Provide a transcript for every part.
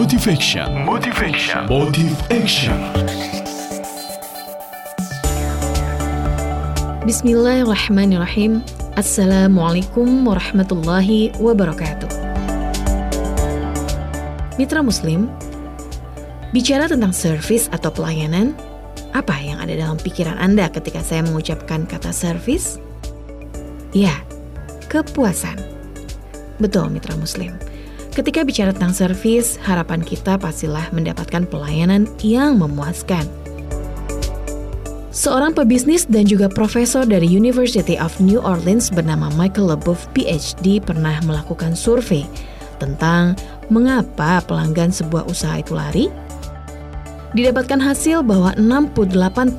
Motivation. Motivation. Motive Action. Bismillahirrahmanirrahim. Assalamualaikum warahmatullahi wabarakatuh. Mitra Muslim, bicara tentang service atau pelayanan, apa yang ada dalam pikiran Anda ketika saya mengucapkan kata service? Ya, kepuasan. Betul, mitra Muslim. Ketika bicara tentang servis, harapan kita pastilah mendapatkan pelayanan yang memuaskan. Seorang pebisnis dan juga profesor dari University of New Orleans bernama Michael LeBouf PhD pernah melakukan survei tentang mengapa pelanggan sebuah usaha itu lari. Didapatkan hasil bahwa 68%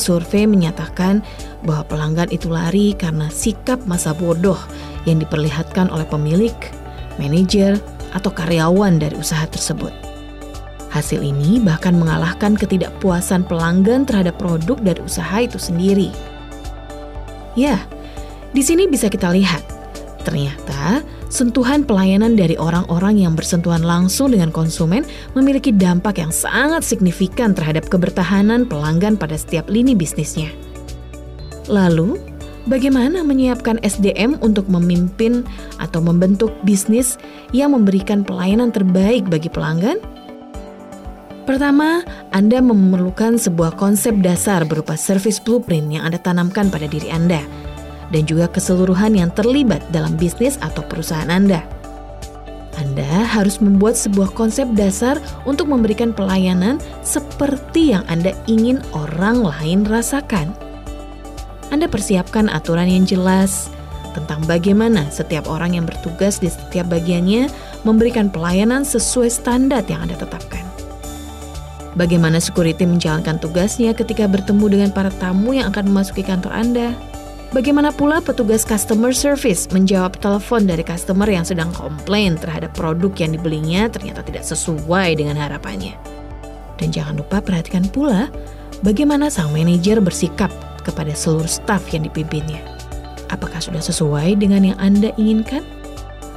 survei menyatakan bahwa pelanggan itu lari karena sikap masa bodoh yang diperlihatkan oleh pemilik, manajer, atau karyawan dari usaha tersebut. Hasil ini bahkan mengalahkan ketidakpuasan pelanggan terhadap produk dari usaha itu sendiri. Ya, di sini bisa kita lihat, ternyata sentuhan pelayanan dari orang-orang yang bersentuhan langsung dengan konsumen memiliki dampak yang sangat signifikan terhadap kebertahanan pelanggan pada setiap lini bisnisnya. Lalu, bagaimana menyiapkan SDM untuk memimpin atau membentuk bisnis yang memberikan pelayanan terbaik bagi pelanggan? Pertama, Anda memerlukan sebuah konsep dasar berupa service blueprint yang Anda tanamkan pada diri Anda dan juga keseluruhan yang terlibat dalam bisnis atau perusahaan Anda. Anda harus membuat sebuah konsep dasar untuk memberikan pelayanan seperti yang Anda ingin orang lain rasakan. Anda persiapkan aturan yang jelas tentang bagaimana setiap orang yang bertugas di setiap bagiannya memberikan pelayanan sesuai standar yang Anda tetapkan. Bagaimana security menjalankan tugasnya ketika bertemu dengan para tamu yang akan memasuki kantor Anda? Bagaimana pula petugas customer service menjawab telepon dari customer yang sedang komplain terhadap produk yang dibelinya ternyata tidak sesuai dengan harapannya? Dan jangan lupa perhatikan pula bagaimana sang manajer bersikap kepada seluruh staf yang dipimpinnya. Apakah sudah sesuai dengan yang Anda inginkan?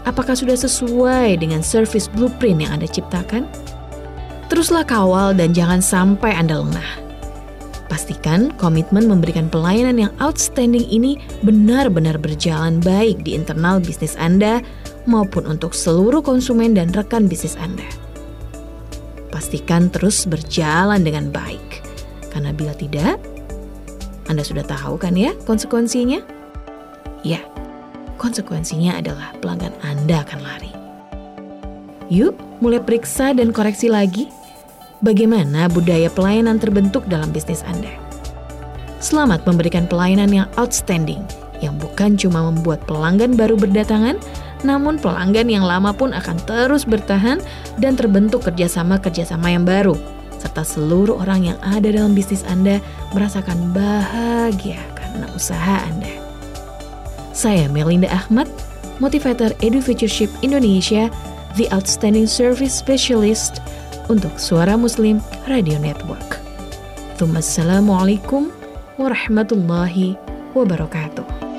Apakah sudah sesuai dengan service blueprint yang Anda ciptakan? Teruslah kawal dan jangan sampai Anda lengah. Pastikan komitmen memberikan pelayanan yang outstanding ini benar-benar berjalan baik di internal bisnis Anda maupun untuk seluruh konsumen dan rekan bisnis Anda. Pastikan terus berjalan dengan baik, karena bila tidak, Anda sudah tahu kan ya konsekuensinya? Ya, konsekuensinya adalah pelanggan Anda akan lari. Yuk, mulai periksa dan koreksi lagi bagaimana budaya pelayanan terbentuk dalam bisnis Anda. Selamat memberikan pelayanan yang outstanding, yang bukan cuma membuat pelanggan baru berdatangan, namun pelanggan yang lama pun akan terus bertahan dan terbentuk kerjasama-kerjasama yang baru, serta seluruh orang yang ada dalam bisnis Anda merasakan bahagia karena usaha Anda. Saya Melinda Ahmad, motivator Edufutureship Indonesia, the outstanding service specialist untuk Suara Muslim Radio Network. Assalamualaikum warahmatullahi wabarakatuh.